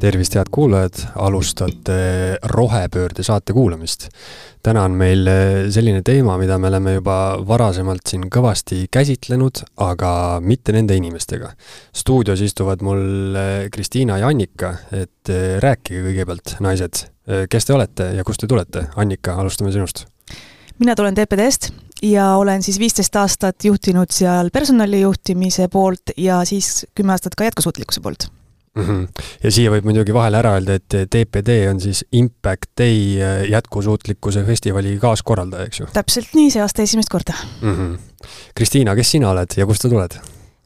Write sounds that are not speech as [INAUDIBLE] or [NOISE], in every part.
tervist, head kuulajad, alustate rohepöörde saate kuulamist. täna on meil eh, selline teema, mida me oleme juba varasemalt siin kõvasti käsitlenud, aga mitte nende inimestega. stuudios istuvad mul eh, Kristiina ja Annika, et eh, rääkige kõigepealt, naised, kes te olete ja kust te tulete? Annika, alustame sinust. mina tulen TPD-st ja olen siis viisteist aastat juhtinud seal personalijuhtimise poolt ja siis kümme aastat ka jätkusuutlikkuse poolt mm. -hmm. ja siia võib muidugi vahele ära öelda, et TPD on siis Impact Day äh, jätkusuutlikkuse festivali kaaskorraldaja, eks ju? täpselt nii, see aasta esimest korda mm. -hmm. Kristiina, kes sina oled ja kust sa tuled?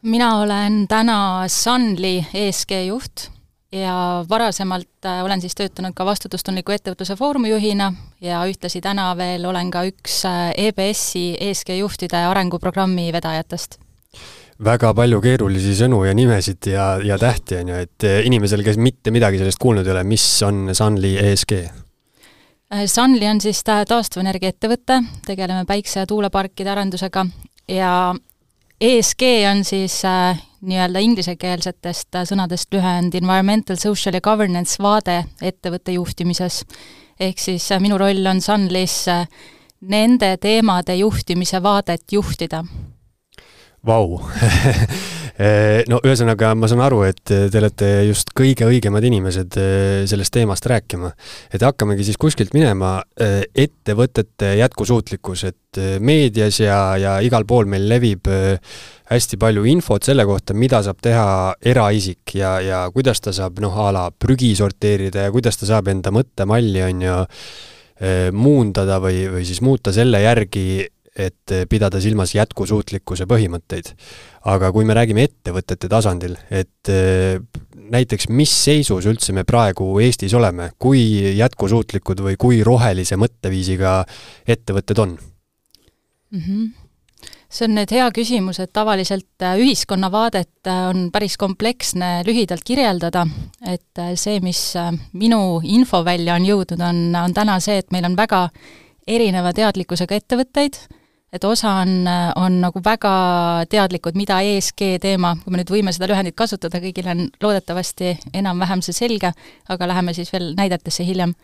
mina olen täna Sunly ESG juht ja varasemalt äh, olen siis töötanud ka vastutustundliku ettevõtluse foorumi juhina ja ühtlasi täna veel olen ka üks äh, EBS-i ESG juhtide arenguprogrammi vedajatest väga palju keerulisi sõnu ja nimesid ja, ja tähti, on ju, et eh, inimesel, kes mitte midagi sellest kuulnud ei ole, mis on Sunly ESG? Äh, Sunly on siis taastuvenergia ettevõte, tegeleme päikse- ja tuuleparkide arendusega ja ESG on siis äh, nii-öelda inglisekeelsetest äh, sõnadest lühend Environmental, Social ja Governance vaade ettevõtte juhtimises. ehk siis äh, minu roll on Sunlys äh, nende teemade juhtimise vaadet juhtida Vau [LAUGHS] eh, no ühesõnaga, ma saan aru, et te olete just kõige õigemad inimesed eh, sellest teemast rääkima. et hakkamegi siis kuskilt minema, eh, ettevõtete jätkusuutlikkus, et meedias ja, ja igal pool meil levib hästi palju infot selle kohta, mida saab teha eraisik ja, ja kuidas ta saab noh, a la prügi sorteerida ja kuidas ta saab enda mõttemalli, on ju, muundada või, või siis muuta selle järgi, et pidada silmas jätkusuutlikkuse põhimõtteid. aga kui me räägime ettevõtete tasandil, et eh, näiteks mis seisus üldse me praegu Eestis oleme, kui jätkusuutlikud või kui rohelise mõtteviisiga ettevõtted on mm? -hmm see on nüüd hea küsimus, et tavaliselt äh, ühiskonnavaadet äh, on päris kompleksne lühidalt kirjeldada, et see, mis minu infovälja on jõudnud, on, on täna see, et meil on väga erineva teadlikkusega ettevõtteid, et osa on, on nagu väga teadlikud, mida ESG teema, kui me nüüd võime seda lühendit kasutada, kõigil on loodetavasti enam-vähem see selge, aga läheme siis veel näidetesse hiljem.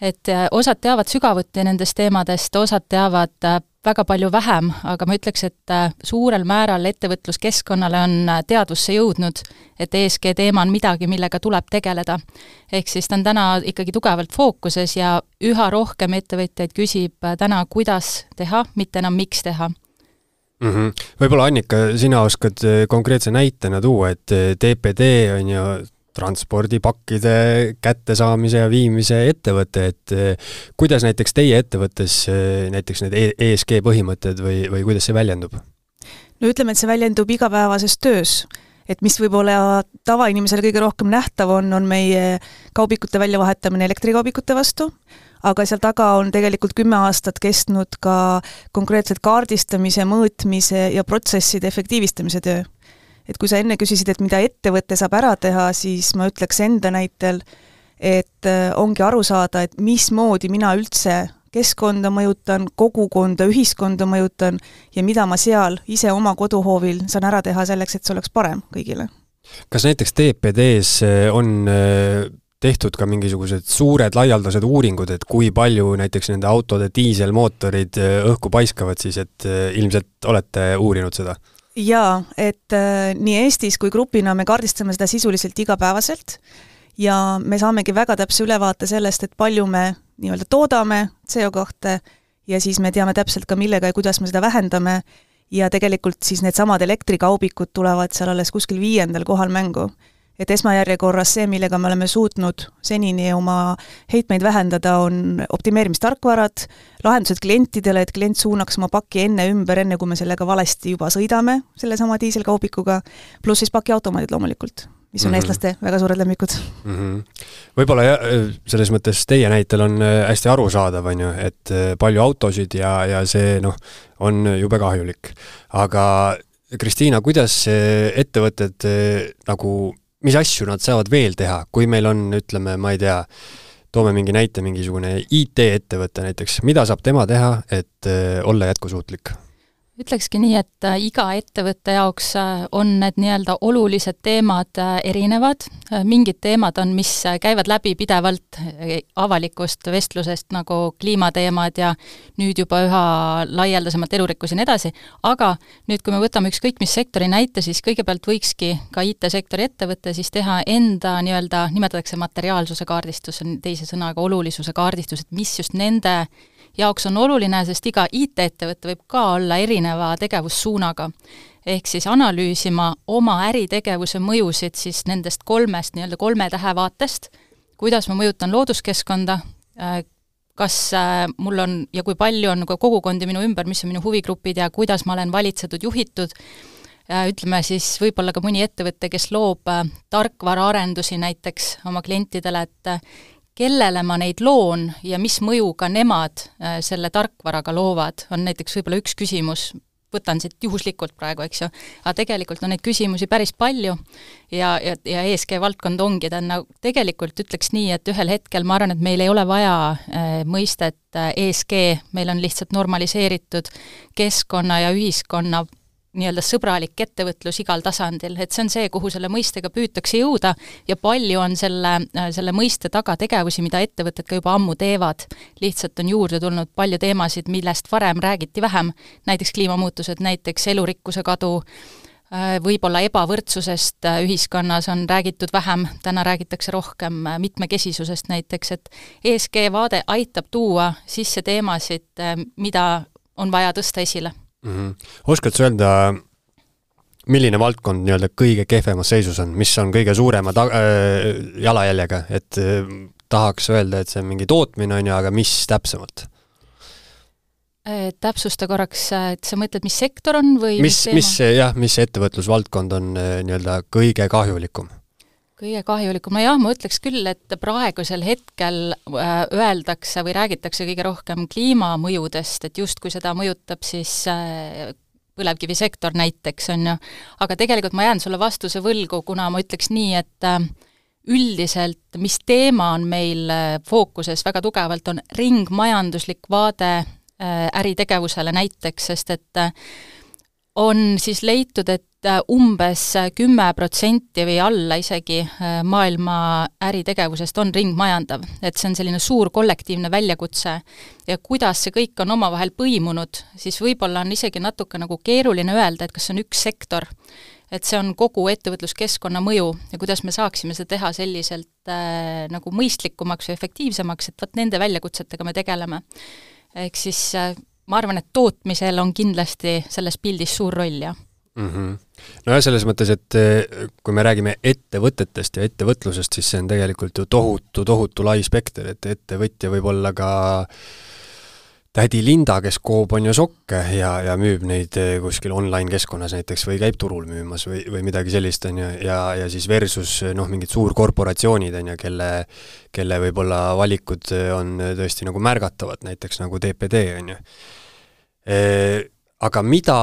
Et äh, osad teavad sügavuti nendest teemadest, osad teavad äh, väga palju vähem, aga ma ütleks, et äh, suurel määral ettevõtluskeskkonnale on teadvusse jõudnud, et ESG teema on midagi, millega tuleb tegeleda. ehk siis ta on täna ikkagi tugevalt fookuses ja üha rohkem ettevõtjaid küsib täna, kuidas teha, mitte enam miks teha mm -hmm.. võib-olla Annika, sina oskad konkreetse näitena tuua, et TPD on ju transpordipakkide kättesaamise ja viimise ettevõte, et eh, kuidas näiteks teie ettevõttes eh, näiteks need ESG põhimõtted või, või kuidas see väljendub? no ütleme, et see väljendub igapäevases töös. Et mis võib-olla tavainimesele kõige rohkem nähtav on, on meie kaubikute väljavahetamine elektrikaubikute vastu, aga seal taga on tegelikult kümme aastat kestnud ka konkreetselt kaardistamise, mõõtmise ja protsesside efektiivistamise töö et kui sa enne küsisid, et mida ettevõte saab ära teha, siis ma ütleks enda näitel, et äh, ongi aru saada, et mismoodi mina üldse keskkonda mõjutan, kogukonda, ühiskonda mõjutan ja mida ma seal ise oma koduhoovil saan ära teha selleks, et see oleks parem kõigile. kas näiteks TPD-s äh, on äh, tehtud ka mingisugused suured laialdased uuringud, et kui palju näiteks nende autode diiselmootorid õhku paiskavad siis, et ilmselt olete uurinud seda? Jaa, et äh, nii Eestis kui grupina me kaardistame seda sisuliselt igapäevaselt ja me saamegi väga täpse ülevaate sellest, et palju me nii-öelda toodame CO2 ja siis me teame täpselt ka, millega ja kuidas me seda vähendame. Ja tegelikult siis needsamad elektrikaubikud tulevad seal alles kuskil viiendal kohal mängu et esmajärjekorras see, millega me oleme suutnud senini oma heitmeid vähendada, on optimeerimistarkvarad, lahendused klientidele, et klient suunaks oma paki enne ümber, enne kui me sellega valesti juba sõidame, sellesama diiselkaubikuga, pluss siis pakiautomaadid loomulikult, mis on mm -hmm. eestlaste väga suured lemmikud mm. -hmm. võib-olla jah, selles mõttes teie näitel on äh, hästi arusaadav, on ju, et äh, palju autosid ja, ja see noh, on jube kahjulik. aga Kristiina, kuidas ettevõtted äh, nagu mis asju nad saavad veel teha, kui meil on, ütleme, ma ei tea, toome mingi näite, mingisugune IT-ettevõte näiteks, mida saab tema teha, et äh, olla jätkusuutlik? Ütlekski nii, et äh, iga ettevõtte jaoks äh, on need nii-öelda olulised teemad äh, erinevad, mingid teemad on, mis käivad läbi pidevalt avalikust vestlusest, nagu kliimateemad ja nüüd juba üha laialdasemalt elurikkus ja nii edasi, aga nüüd, kui me võtame ükskõik mis sektori näite, siis kõigepealt võikski ka IT-sektori ettevõte siis teha enda nii-öelda, nimetatakse materiaalsuse kaardistus, on teise sõnaga olulisuse kaardistus, et mis just nende jaoks on oluline, sest iga IT-ettevõte võib ka olla erineva tegevussuunaga. ehk siis analüüsima oma äritegevuse mõjusid siis nendest kolmest nii-öelda kolme tähe vaatest, kuidas ma mõjutan looduskeskkonda, äh, kas äh, mul on ja kui palju on kogukondi minu ümber, mis on minu huvigrupid ja kuidas ma olen valitsetud, juhitud, äh, ütleme siis võib-olla ka mõni ettevõte, kes loob tarkvaraarendusi näiteks oma klientidele, et kellele ma neid loon ja mis mõju ka nemad äh, selle tarkvaraga loovad, on näiteks võib-olla üks küsimus, võtan siit juhuslikult praegu, eks ju, aga tegelikult on neid küsimusi päris palju ja, ja, ja ESG valdkond ongi, ta on nagu, tegelikult ütleks nii, et ühel hetkel ma arvan, et meil ei ole vaja äh, mõistet äh, ESG, meil on lihtsalt normaliseeritud keskkonna ja ühiskonna nii-öelda sõbralik ettevõtlus igal tasandil, et see on see, kuhu selle mõistega püütakse jõuda ja palju on selle, selle mõiste taga tegevusi, mida ettevõtted ka juba ammu teevad. lihtsalt on juurde tulnud palju teemasid, millest varem räägiti vähem, näiteks kliimamuutused, näiteks elurikkuse kadu, võib-olla ebavõrdsusest ühiskonnas on räägitud vähem, täna räägitakse rohkem mitmekesisusest näiteks, et ESG vaade aitab tuua sisse teemasid, mida on vaja tõsta esile mm. -hmm. oskad sa öelda, milline valdkond nii-öelda kõige kehvemas seisus on, mis on kõige suurema ta- äh,, jalajäljega, et äh, tahaks öelda, et see on mingi tootmine, on ju, aga mis täpsemalt? Äh, täpsusta korraks, et sa mõtled, mis sektor on või mis, mis, jah, mis ettevõtlusvaldkond on äh, nii-öelda kõige kahjulikum? Kõige kahjulikum, jah, ma ütleks küll, et praegusel hetkel äh, öeldakse või räägitakse kõige rohkem kliimamõjudest, et justkui seda mõjutab siis äh, põlevkivisektor näiteks, on ju, aga tegelikult ma jään sulle vastuse võlgu, kuna ma ütleks nii, et äh, üldiselt, mis teema on meil fookuses väga tugevalt, on ringmajanduslik vaade äritegevusele näiteks, sest et on siis leitud, et äh, umbes kümme protsenti või alla isegi äh, maailma äritegevusest on ringmajandav. et see on selline suur kollektiivne väljakutse ja kuidas see kõik on omavahel põimunud, siis võib-olla on isegi natuke nagu keeruline öelda, et kas see on üks sektor, et see on kogu ettevõtluskeskkonna mõju ja kuidas me saaksime seda teha selliselt äh, nagu mõistlikumaks ja efektiivsemaks, et vot nende väljakutsetega me tegeleme. ehk siis äh, ma arvan, et tootmisel on kindlasti selles pildis suur roll, jah mm. -hmm. nojah, selles mõttes, et eh, kui me räägime ettevõtetest ja ettevõtlusest, siis see on tegelikult ju tohutu, tohutu lai spekter, et ettevõtja võib olla ka tädi Linda, kes koob, on ju, sokke ja, ja müüb neid eh, kuskil online-keskkonnas näiteks või käib turul müümas või, või midagi sellist, on ju, ja, ja siis versus noh, mingid suurkorporatsioonid, on ju, kelle kelle võib-olla valikud on tõesti nagu märgatavad, näiteks nagu DPD, on ju. Aga mida,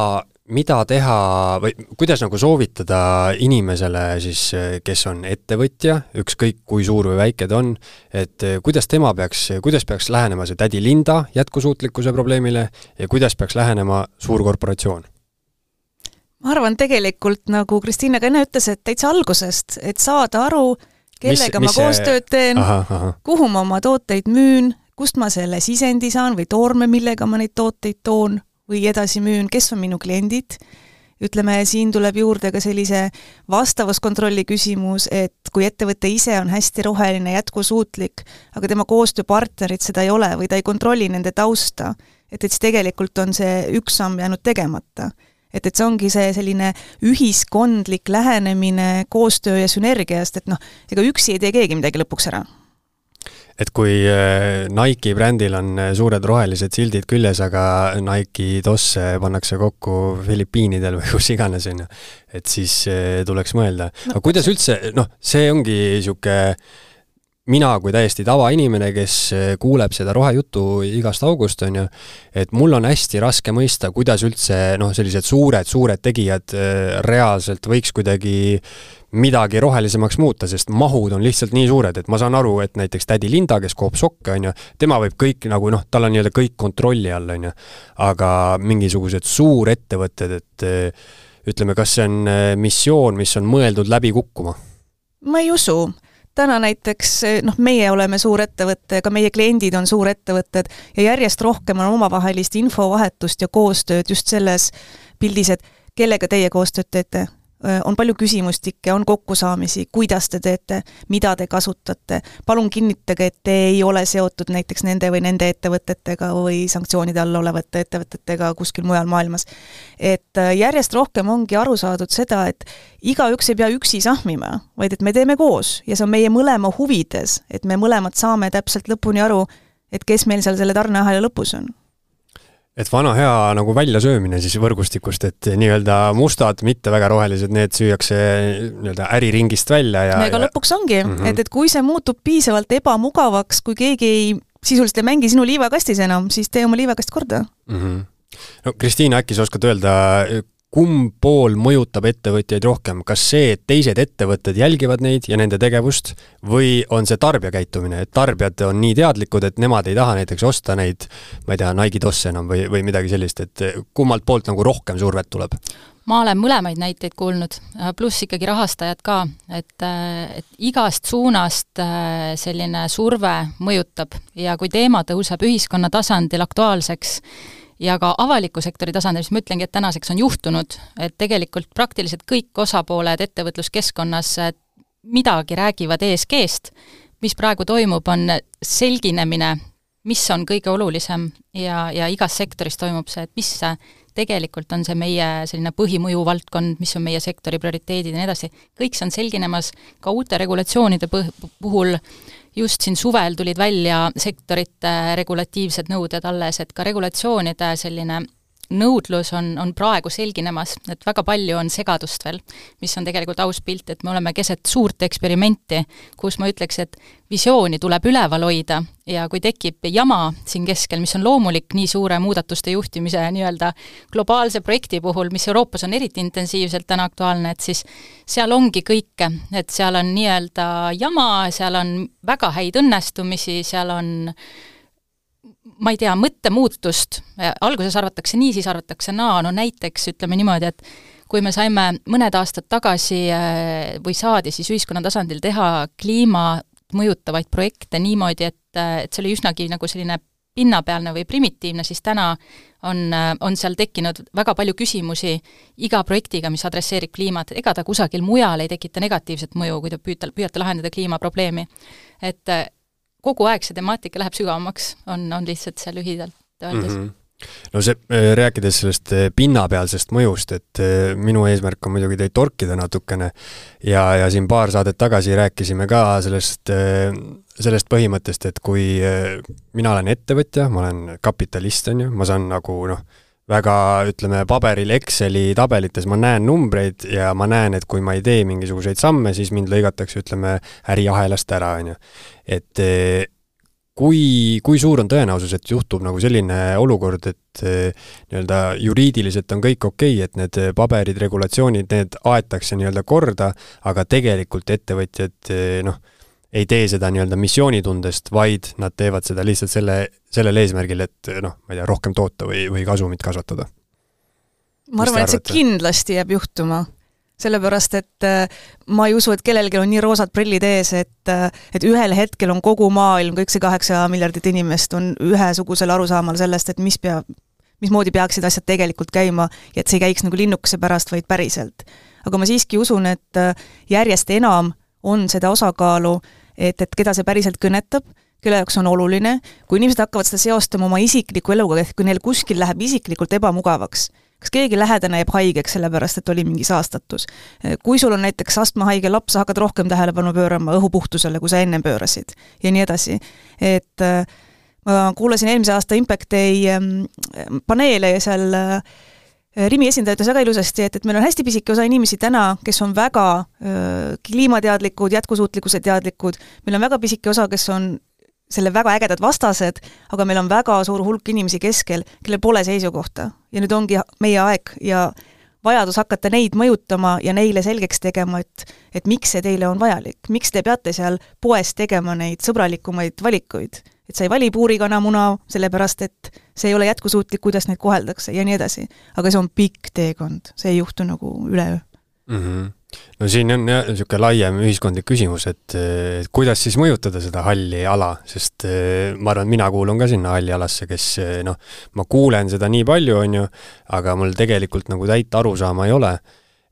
mida teha või kuidas nagu soovitada inimesele siis, kes on ettevõtja, ükskõik kui suur või väike ta on, et kuidas tema peaks, kuidas peaks lähenema see tädi Linda jätkusuutlikkuse probleemile ja kuidas peaks lähenema suur korporatsioon? ma arvan tegelikult, nagu Kristiina ka enne ütles, et täitsa algusest, et saada aru, kellega mis, mis ma koostööd teen, kuhu ma oma tooteid müün, kust ma selle sisendi saan või toorme, millega ma neid tooteid toon või edasi müün, kes on minu kliendid, ütleme, siin tuleb juurde ka sellise vastavuskontrolli küsimus, et kui ettevõte ise on hästi roheline, jätkusuutlik, aga tema koostööpartnerid seda ei ole või ta ei kontrolli nende tausta, et, et siis tegelikult on see üks samm jäänud tegemata. et, et see ongi see selline ühiskondlik lähenemine koostöö ja sünergiast, et noh, ega üksi ei tee keegi midagi lõpuks ära et kui äh, Nike brändil on äh, suured rohelised sildid küljes, aga Nike tosse pannakse kokku Filipiinidel [LAUGHS] või kus iganes, on ju, et siis äh, tuleks mõelda. aga kuidas üldse, noh, see ongi niisugune mina kui täiesti tavainimene, kes kuuleb seda rohejuttu igast august, on ju, et mul on hästi raske mõista, kuidas üldse noh, sellised suured, suured tegijad reaalselt võiks kuidagi midagi rohelisemaks muuta, sest mahud on lihtsalt nii suured, et ma saan aru, et näiteks tädi Linda, kes koob sokke, on ju, tema võib kõik nagu noh, tal on nii-öelda kõik kontrolli all, on ju. aga mingisugused suurettevõtted, et ütleme, kas see on missioon, mis on mõeldud läbi kukkuma? ma ei usu täna näiteks noh, meie oleme suurettevõte, ka meie kliendid on suurettevõtted ja järjest rohkem on omavahelist infovahetust ja koostööd just selles pildis, et kellega teie koostööd teete, on palju küsimustikke, on kokkusaamisi, kuidas te teete, mida te kasutate, palun kinnitage, et te ei ole seotud näiteks nende või nende ettevõtetega või sanktsioonide all olevate ettevõtetega kuskil mujal maailmas. et järjest rohkem ongi aru saadud seda, et igaüks ei pea üksi sahmima, vaid et me teeme koos ja see on meie mõlema huvides, et me mõlemad saame täpselt lõpuni aru, et kes meil seal selle tarneahela lõpus on et vana hea nagu väljasöömine siis võrgustikust, et nii-öelda mustad, mitte väga rohelised, need süüakse nii-öelda äriringist välja ja ega lõpuks ongi mm, -hmm. et, et kui see muutub piisavalt ebamugavaks, kui keegi ei, sisuliselt ei mängi sinu liivakastis enam, siis tee oma liivakast korda mm. -hmm. no Kristiina, äkki sa oskad öelda, kumb pool mõjutab ettevõtjaid rohkem, kas see, et teised ettevõtted jälgivad neid ja nende tegevust, või on see tarbija käitumine, et tarbijad on nii teadlikud, et nemad ei taha näiteks osta neid, ma ei tea, Nike tosse enam või, või midagi sellist, et kummalt poolt nagu rohkem survet tuleb? ma olen mõlemaid näiteid kuulnud, pluss ikkagi rahastajad ka, et, et igast suunast selline surve mõjutab ja kui teema tõuseb ühiskonna tasandil aktuaalseks, ja ka avaliku sektori tasandil, siis ma ütlengi, et tänaseks on juhtunud, et tegelikult praktiliselt kõik osapooled ettevõtluskeskkonnas midagi räägivad ESG-st, mis praegu toimub, on selginemine, mis on kõige olulisem ja, ja igas sektoris toimub see, et mis tegelikult on see meie selline põhimõju valdkond, mis on meie sektori prioriteedid ja nii edasi, kõik see on selginemas ka uute regulatsioonide põh-, puhul just siin suvel tulid välja sektorite regulatiivsed nõuded alles, et ka regulatsioonide selline nõudlus on, on praegu selginemas, et väga palju on segadust veel, mis on tegelikult aus pilt, et me oleme keset suurt eksperimenti, kus ma ütleks, et visiooni tuleb üleval hoida ja kui tekib jama siin keskel, mis on loomulik nii suure muudatuste juhtimise nii-öelda globaalse projekti puhul, mis Euroopas on eriti intensiivselt täna aktuaalne, et siis seal ongi kõike, et seal on nii-öelda jama, seal on väga häid õnnestumisi, seal on ma ei tea, mõttemuutust, alguses arvatakse nii, siis arvatakse naa, no näiteks ütleme niimoodi, et kui me saime mõned aastad tagasi äh, või saadi siis ühiskonna tasandil teha kliimat mõjutavaid projekte niimoodi, et, äh, et see oli üsnagi nagu selline pinnapealne või primitiivne, siis täna on, äh, on seal tekkinud väga palju küsimusi iga projektiga, mis adresseerib kliimat, ega ta kusagil mujal ei tekita negatiivset mõju, kui te püüate, püüate lahendada kliimaprobleemi. et kogu aeg see temaatika läheb sügavamaks, on, on lihtsalt see lühidalt öeldes mm. -hmm no see, äh, rääkides sellest äh, pinnapealsest mõjust, et äh, minu eesmärk on muidugi teid torkida natukene ja, ja siin paar saadet tagasi rääkisime ka sellest, sellest põhimõttest, et kui mina olen ettevõtja, ma olen kapitalist, on ju, ma saan nagu noh, väga, ütleme, paberil Exceli tabelites ma näen numbreid ja ma näen, et kui ma ei tee mingisuguseid samme, siis mind lõigatakse, ütleme, äriahelast ära, on ju. et eh, kui, kui suur on tõenäosus, et juhtub nagu selline olukord, et eh, nii-öelda juriidiliselt on kõik okei okay,, et need paberid, regulatsioonid, need aetakse nii-öelda korda, aga tegelikult ettevõtjad eh, noh, ei tee seda nii-öelda missioonitundest, vaid nad teevad seda lihtsalt selle, sellel eesmärgil, et noh, ma ei tea, rohkem toota või, või kasumit kasvatada. ma arvan, et see kindlasti jääb juhtuma. sellepärast, et äh, ma ei usu, et kellelgi on nii roosad prillid ees, et äh, et ühel hetkel on kogu maailm, kõik see kaheksa miljardit inimest on ühesugusel arusaamal sellest, et mis peab, mismoodi peaksid asjad tegelikult käima ja et see ei käiks nagu linnukese pärast, vaid päriselt. aga ma siiski usun, et äh, järjest enam on seda osakaalu äh, et, et keda see päriselt kõnetab, kelle jaoks on oluline, kui inimesed hakkavad seda seostama oma isikliku eluga, ehk kui neil kuskil läheb isiklikult ebamugavaks, kas keegi lähedane jääb haigeks, sellepärast et oli mingi saastatus. kui sul on näiteks astmahaige laps, sa hakkad rohkem tähelepanu pöörama õhupuhtusele, kui sa ennem pöörasid ja nii edasi. et äh, ma kuulasin eelmise aasta Impact Day ähm, paneele ja seal äh, Rimi esindaja ütles väga ilusasti, et, et meil on hästi pisike osa inimesi täna, kes on väga öö, kliimateadlikud, jätkusuutlikkuse teadlikud, meil on väga pisike osa, kes on selle väga ägedad vastased, aga meil on väga suur hulk inimesi keskel, kellel pole seisukohta. ja nüüd ongi meie aeg ja vajadus hakata neid mõjutama ja neile selgeks tegema, et et miks see teile on vajalik, miks te peate seal poes tegema neid sõbralikumaid valikuid. et sa ei vali puurikanamuna sellepärast, et see ei ole jätkusuutlik, kuidas neid koheldakse ja nii edasi. aga see on pikk teekond, see ei juhtu nagu üleöö mm. -hmm no siin on jah niisugune laiem ühiskondlik küsimus, et, kuidas siis mõjutada seda halli ala, sest eh, ma arvan, et mina kuulun ka sinna halli alasse, kes eh, noh, ma kuulen seda nii palju, on ju, aga mul tegelikult nagu täit arusaama ei ole,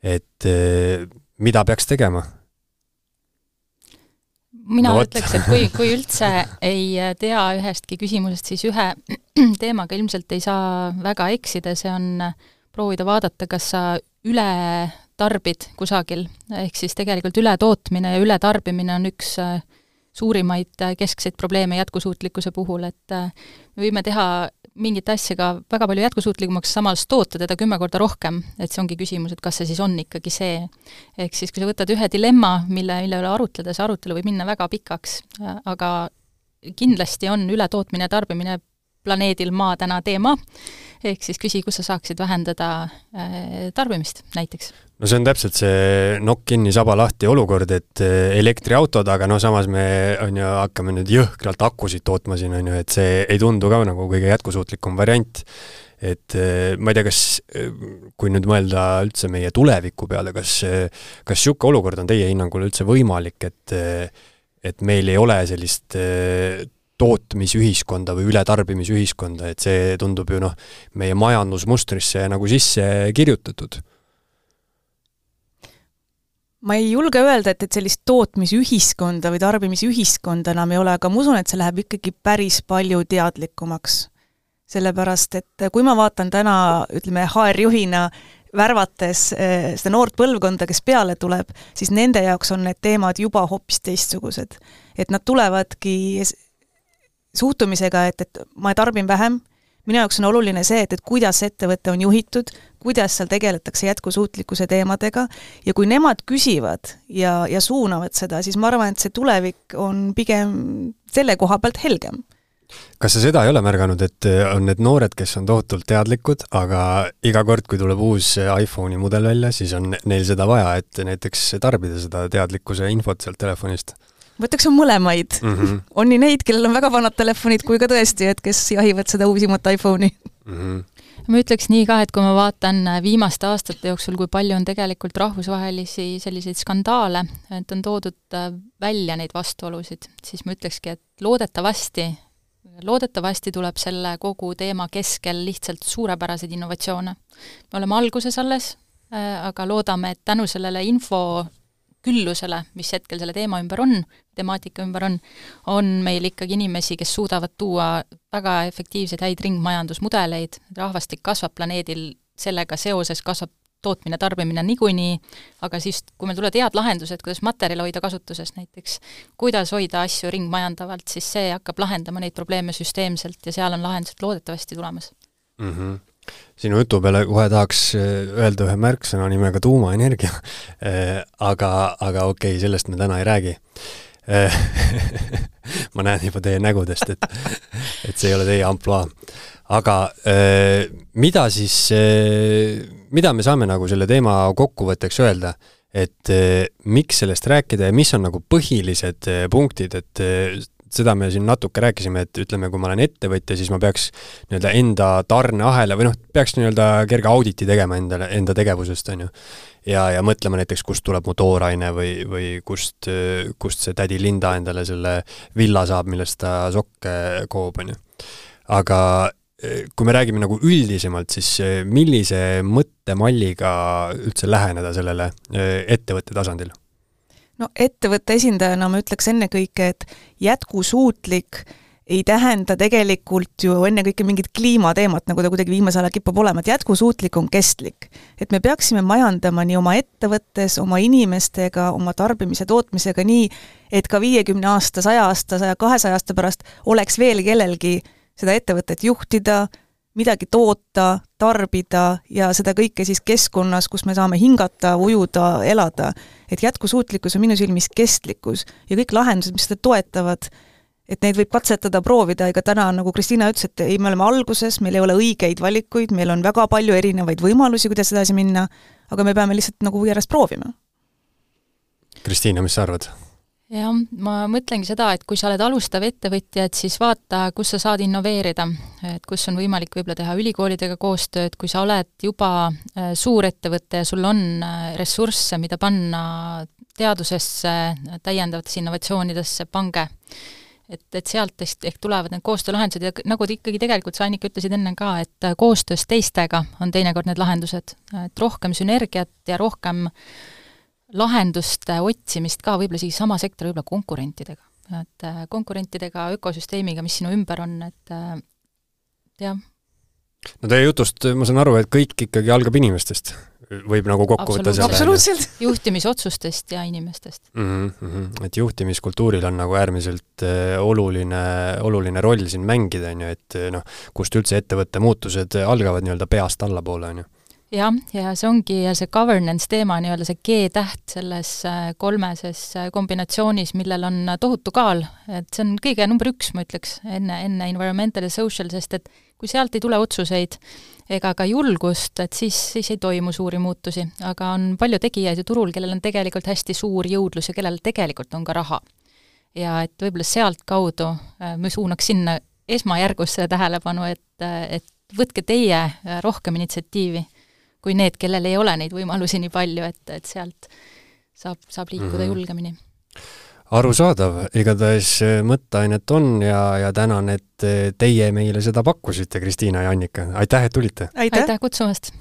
et eh, mida peaks tegema. Mina no, ütleks, et kui, kui üldse ei tea ühestki küsimusest, siis ühe [CLEARS THROAT] teemaga ilmselt ei saa väga eksida, see on proovida vaadata, kas sa üle tarbid kusagil, ehk siis tegelikult ületootmine ja ületarbimine on üks äh, suurimaid äh, keskseid probleeme jätkusuutlikkuse puhul, et äh, me võime teha mingit asja ka väga palju jätkusuutlikumaks, samas toota teda kümme korda rohkem, et see ongi küsimus, et kas see siis on ikkagi see. ehk siis, kui sa võtad ühe dilemma, mille, mille üle arutleda, see arutelu võib minna väga pikaks, aga kindlasti on ületootmine ja tarbimine planeedil Maa täna teema, ehk siis küsi, kus sa saaksid vähendada äh, tarbimist näiteks. No see on täpselt see nokk kinni, saba lahti olukord, et äh, elektriautod, aga no samas me on ju, hakkame nüüd jõhkralt akusid tootma siin, on ju, et see ei tundu ka nagu kõige jätkusuutlikum variant. et äh, ma ei tea, kas, kui nüüd mõelda üldse meie tuleviku peale, kas, kas niisugune olukord on teie hinnangul üldse võimalik, et et meil ei ole sellist tootmisühiskonda või ületarbimisühiskonda, et see tundub ju noh, meie majandusmustrisse nagu sisse kirjutatud. Ma ei julge öelda, et, et sellist tootmisühiskonda või tarbimisühiskonda enam ei ole, aga ma usun, et see läheb ikkagi päris palju teadlikumaks. sellepärast, et kui ma vaatan täna, ütleme, HR-juhina värvates eh, seda noort põlvkonda, kes peale tuleb, siis nende jaoks on need teemad juba hoopis teistsugused. et nad tulevadki suhtumisega, et, et ma tarbin vähem, minu jaoks on oluline see, et, et kuidas ettevõte on juhitud, kuidas seal tegeletakse jätkusuutlikkuse teemadega ja kui nemad küsivad ja, ja suunavad seda, siis ma arvan, et see tulevik on pigem selle koha pealt helgem kas sa seda ei ole märganud, et on need noored, kes on tohutult teadlikud, aga iga kord, kui tuleb uus iPhone'i mudel välja, siis on neil seda vaja, et näiteks tarbida seda teadlikkuse infot sealt telefonist? Ütleks, on mõlemaid mm. -hmm. on nii neid, kellel on väga vanad telefonid, kui ka tõesti, et kes jahivad seda uusimat iPhone'i mm. -hmm ma ütleks nii ka, et kui ma vaatan viimaste aastate jooksul, kui palju on tegelikult rahvusvahelisi selliseid skandaale, et on toodud äh, välja neid vastuolusid, siis ma ütlekski, et loodetavasti, loodetavasti tuleb selle kogu teema keskel lihtsalt suurepäraseid innovatsioone. me oleme alguses alles, äh, aga loodame, et tänu sellele info küllusele, mis hetkel selle teema ümber on, temaatika ümber on, on meil ikkagi inimesi, kes suudavad tuua väga efektiivseid häid ringmajandusmudeleid, rahvastik kasvab planeedil, sellega seoses kasvab tootmine, tarbimine niikuinii, aga siis, kui meil tulevad head lahendused, kuidas materjali hoida kasutuses näiteks, kuidas hoida asju ringmajandavalt, siis see hakkab lahendama neid probleeme süsteemselt ja seal on lahendused loodetavasti tulemas mm. -hmm sinu jutu peale kohe tahaks äh, öelda ühe märksõna nimega tuumaenergia. Äh, [LAUGHS] aga, aga okei okay,, sellest me täna ei räägi. Äh, [LAUGHS] ma näen juba teie nägudest, et, [LAUGHS] et see ei ole teie ampluaa. aga mida siis, mida me saame nagu selle teema kokkuvõtteks öelda? et miks sellest rääkida ja mis on nagu põhilised punktid, et seda me siin natuke rääkisime, et ütleme, kui ma olen ettevõtja, siis ma peaks nii-öelda enda tarneahela või noh, peaks nii-öelda kerge auditi tegema endale, enda tegevusest, on ju. ja, ja mõtlema näiteks, kust tuleb mu tooraine või, või kust, kust see tädi Linda endale selle villa saab, millest ta sokke koob, on ju. aga kui me räägime nagu üldisemalt, siis millise mõttemalliga üldse läheneda sellele ettevõtte tasandil? No ettevõtte esindajana ma ütleks ennekõike, et jätkusuutlik ei tähenda tegelikult ju ennekõike mingit kliimateemat, nagu ta kuidagi viimasel ajal kipub olema, et jätkusuutlik on kestlik. et me peaksime majandama nii oma ettevõttes, oma inimestega, oma tarbimise, tootmisega nii, et ka viiekümne aasta, saja aasta, saja kahesaja aasta pärast oleks veel kellelgi seda ettevõtet juhtida, midagi toota, tarbida ja seda kõike siis keskkonnas, kus me saame hingata, ujuda, elada. et jätkusuutlikkus on minu silmis kestlikkus ja kõik lahendused, mis seda toetavad, et neid võib katsetada, proovida, ega täna, nagu Kristiina ütles, et ei, me oleme alguses, meil ei ole õigeid valikuid, meil on väga palju erinevaid võimalusi, kuidas edasi minna, aga me peame lihtsalt nagu järjest proovima. Kristiina, mis sa arvad? Jah, ma mõtlengi seda, et kui sa oled alustav ettevõtja, et siis vaata, kus sa saad innoveerida, et kus on võimalik võib-olla teha ülikoolidega koostööd, kui sa oled juba äh, suurettevõte ja sul on äh, ressursse, mida panna teadusesse, täiendavatesse innovatsioonidesse, pange. et, et sealt ehk, tulevad need koostöölahendused ja nagu te ikkagi tegelikult, sa Annika ütlesid enne ka, et äh, koostöös teistega on teinekord need lahendused, et rohkem sünergiat ja rohkem äh, lahenduste otsimist ka võib-olla isegi sama sektori võib-olla konkurentidega. et äh, konkurentidega, ökosüsteemiga, mis sinu ümber on, et äh, jah. no teie jutust ma saan aru, et kõik ikkagi algab inimestest. võib nagu kokku võtta selle absoluutselt. [LAUGHS] juhtimisotsustest ja inimestest mm. -hmm. et juhtimiskultuuril on nagu äärmiselt äh, oluline, oluline roll siin mängida, on ju, et noh, kust üldse ettevõtte muutused algavad nii-öelda peast allapoole, on ju jah, ja see ongi see governance teema, nii-öelda see G-täht selles äh, kolmeses äh, kombinatsioonis, millel on tohutu kaal, et see on kõige number üks, ma ütleks, enne, enne environmental ja social, sest et kui sealt ei tule otsuseid ega ka julgust, et siis, siis ei toimu suuri muutusi. aga on palju tegijaid ju turul, kellel on tegelikult hästi suur jõudlus ja kellel tegelikult on ka raha. ja et võib-olla sealtkaudu äh, me suunaks sinna esmajärgus seda tähelepanu, et, et võtke teie rohkem initsiatiivi kui need, kellel ei ole neid võimalusi nii palju, et, et sealt saab, saab liikuda mm -hmm. julgemini. arusaadav, igatahes äh, mõtteainet on ja, ja tänan, et äh, teie meile seda pakkusite, Kristiina ja Annika, aitäh, et tulite! aitäh kutsumast!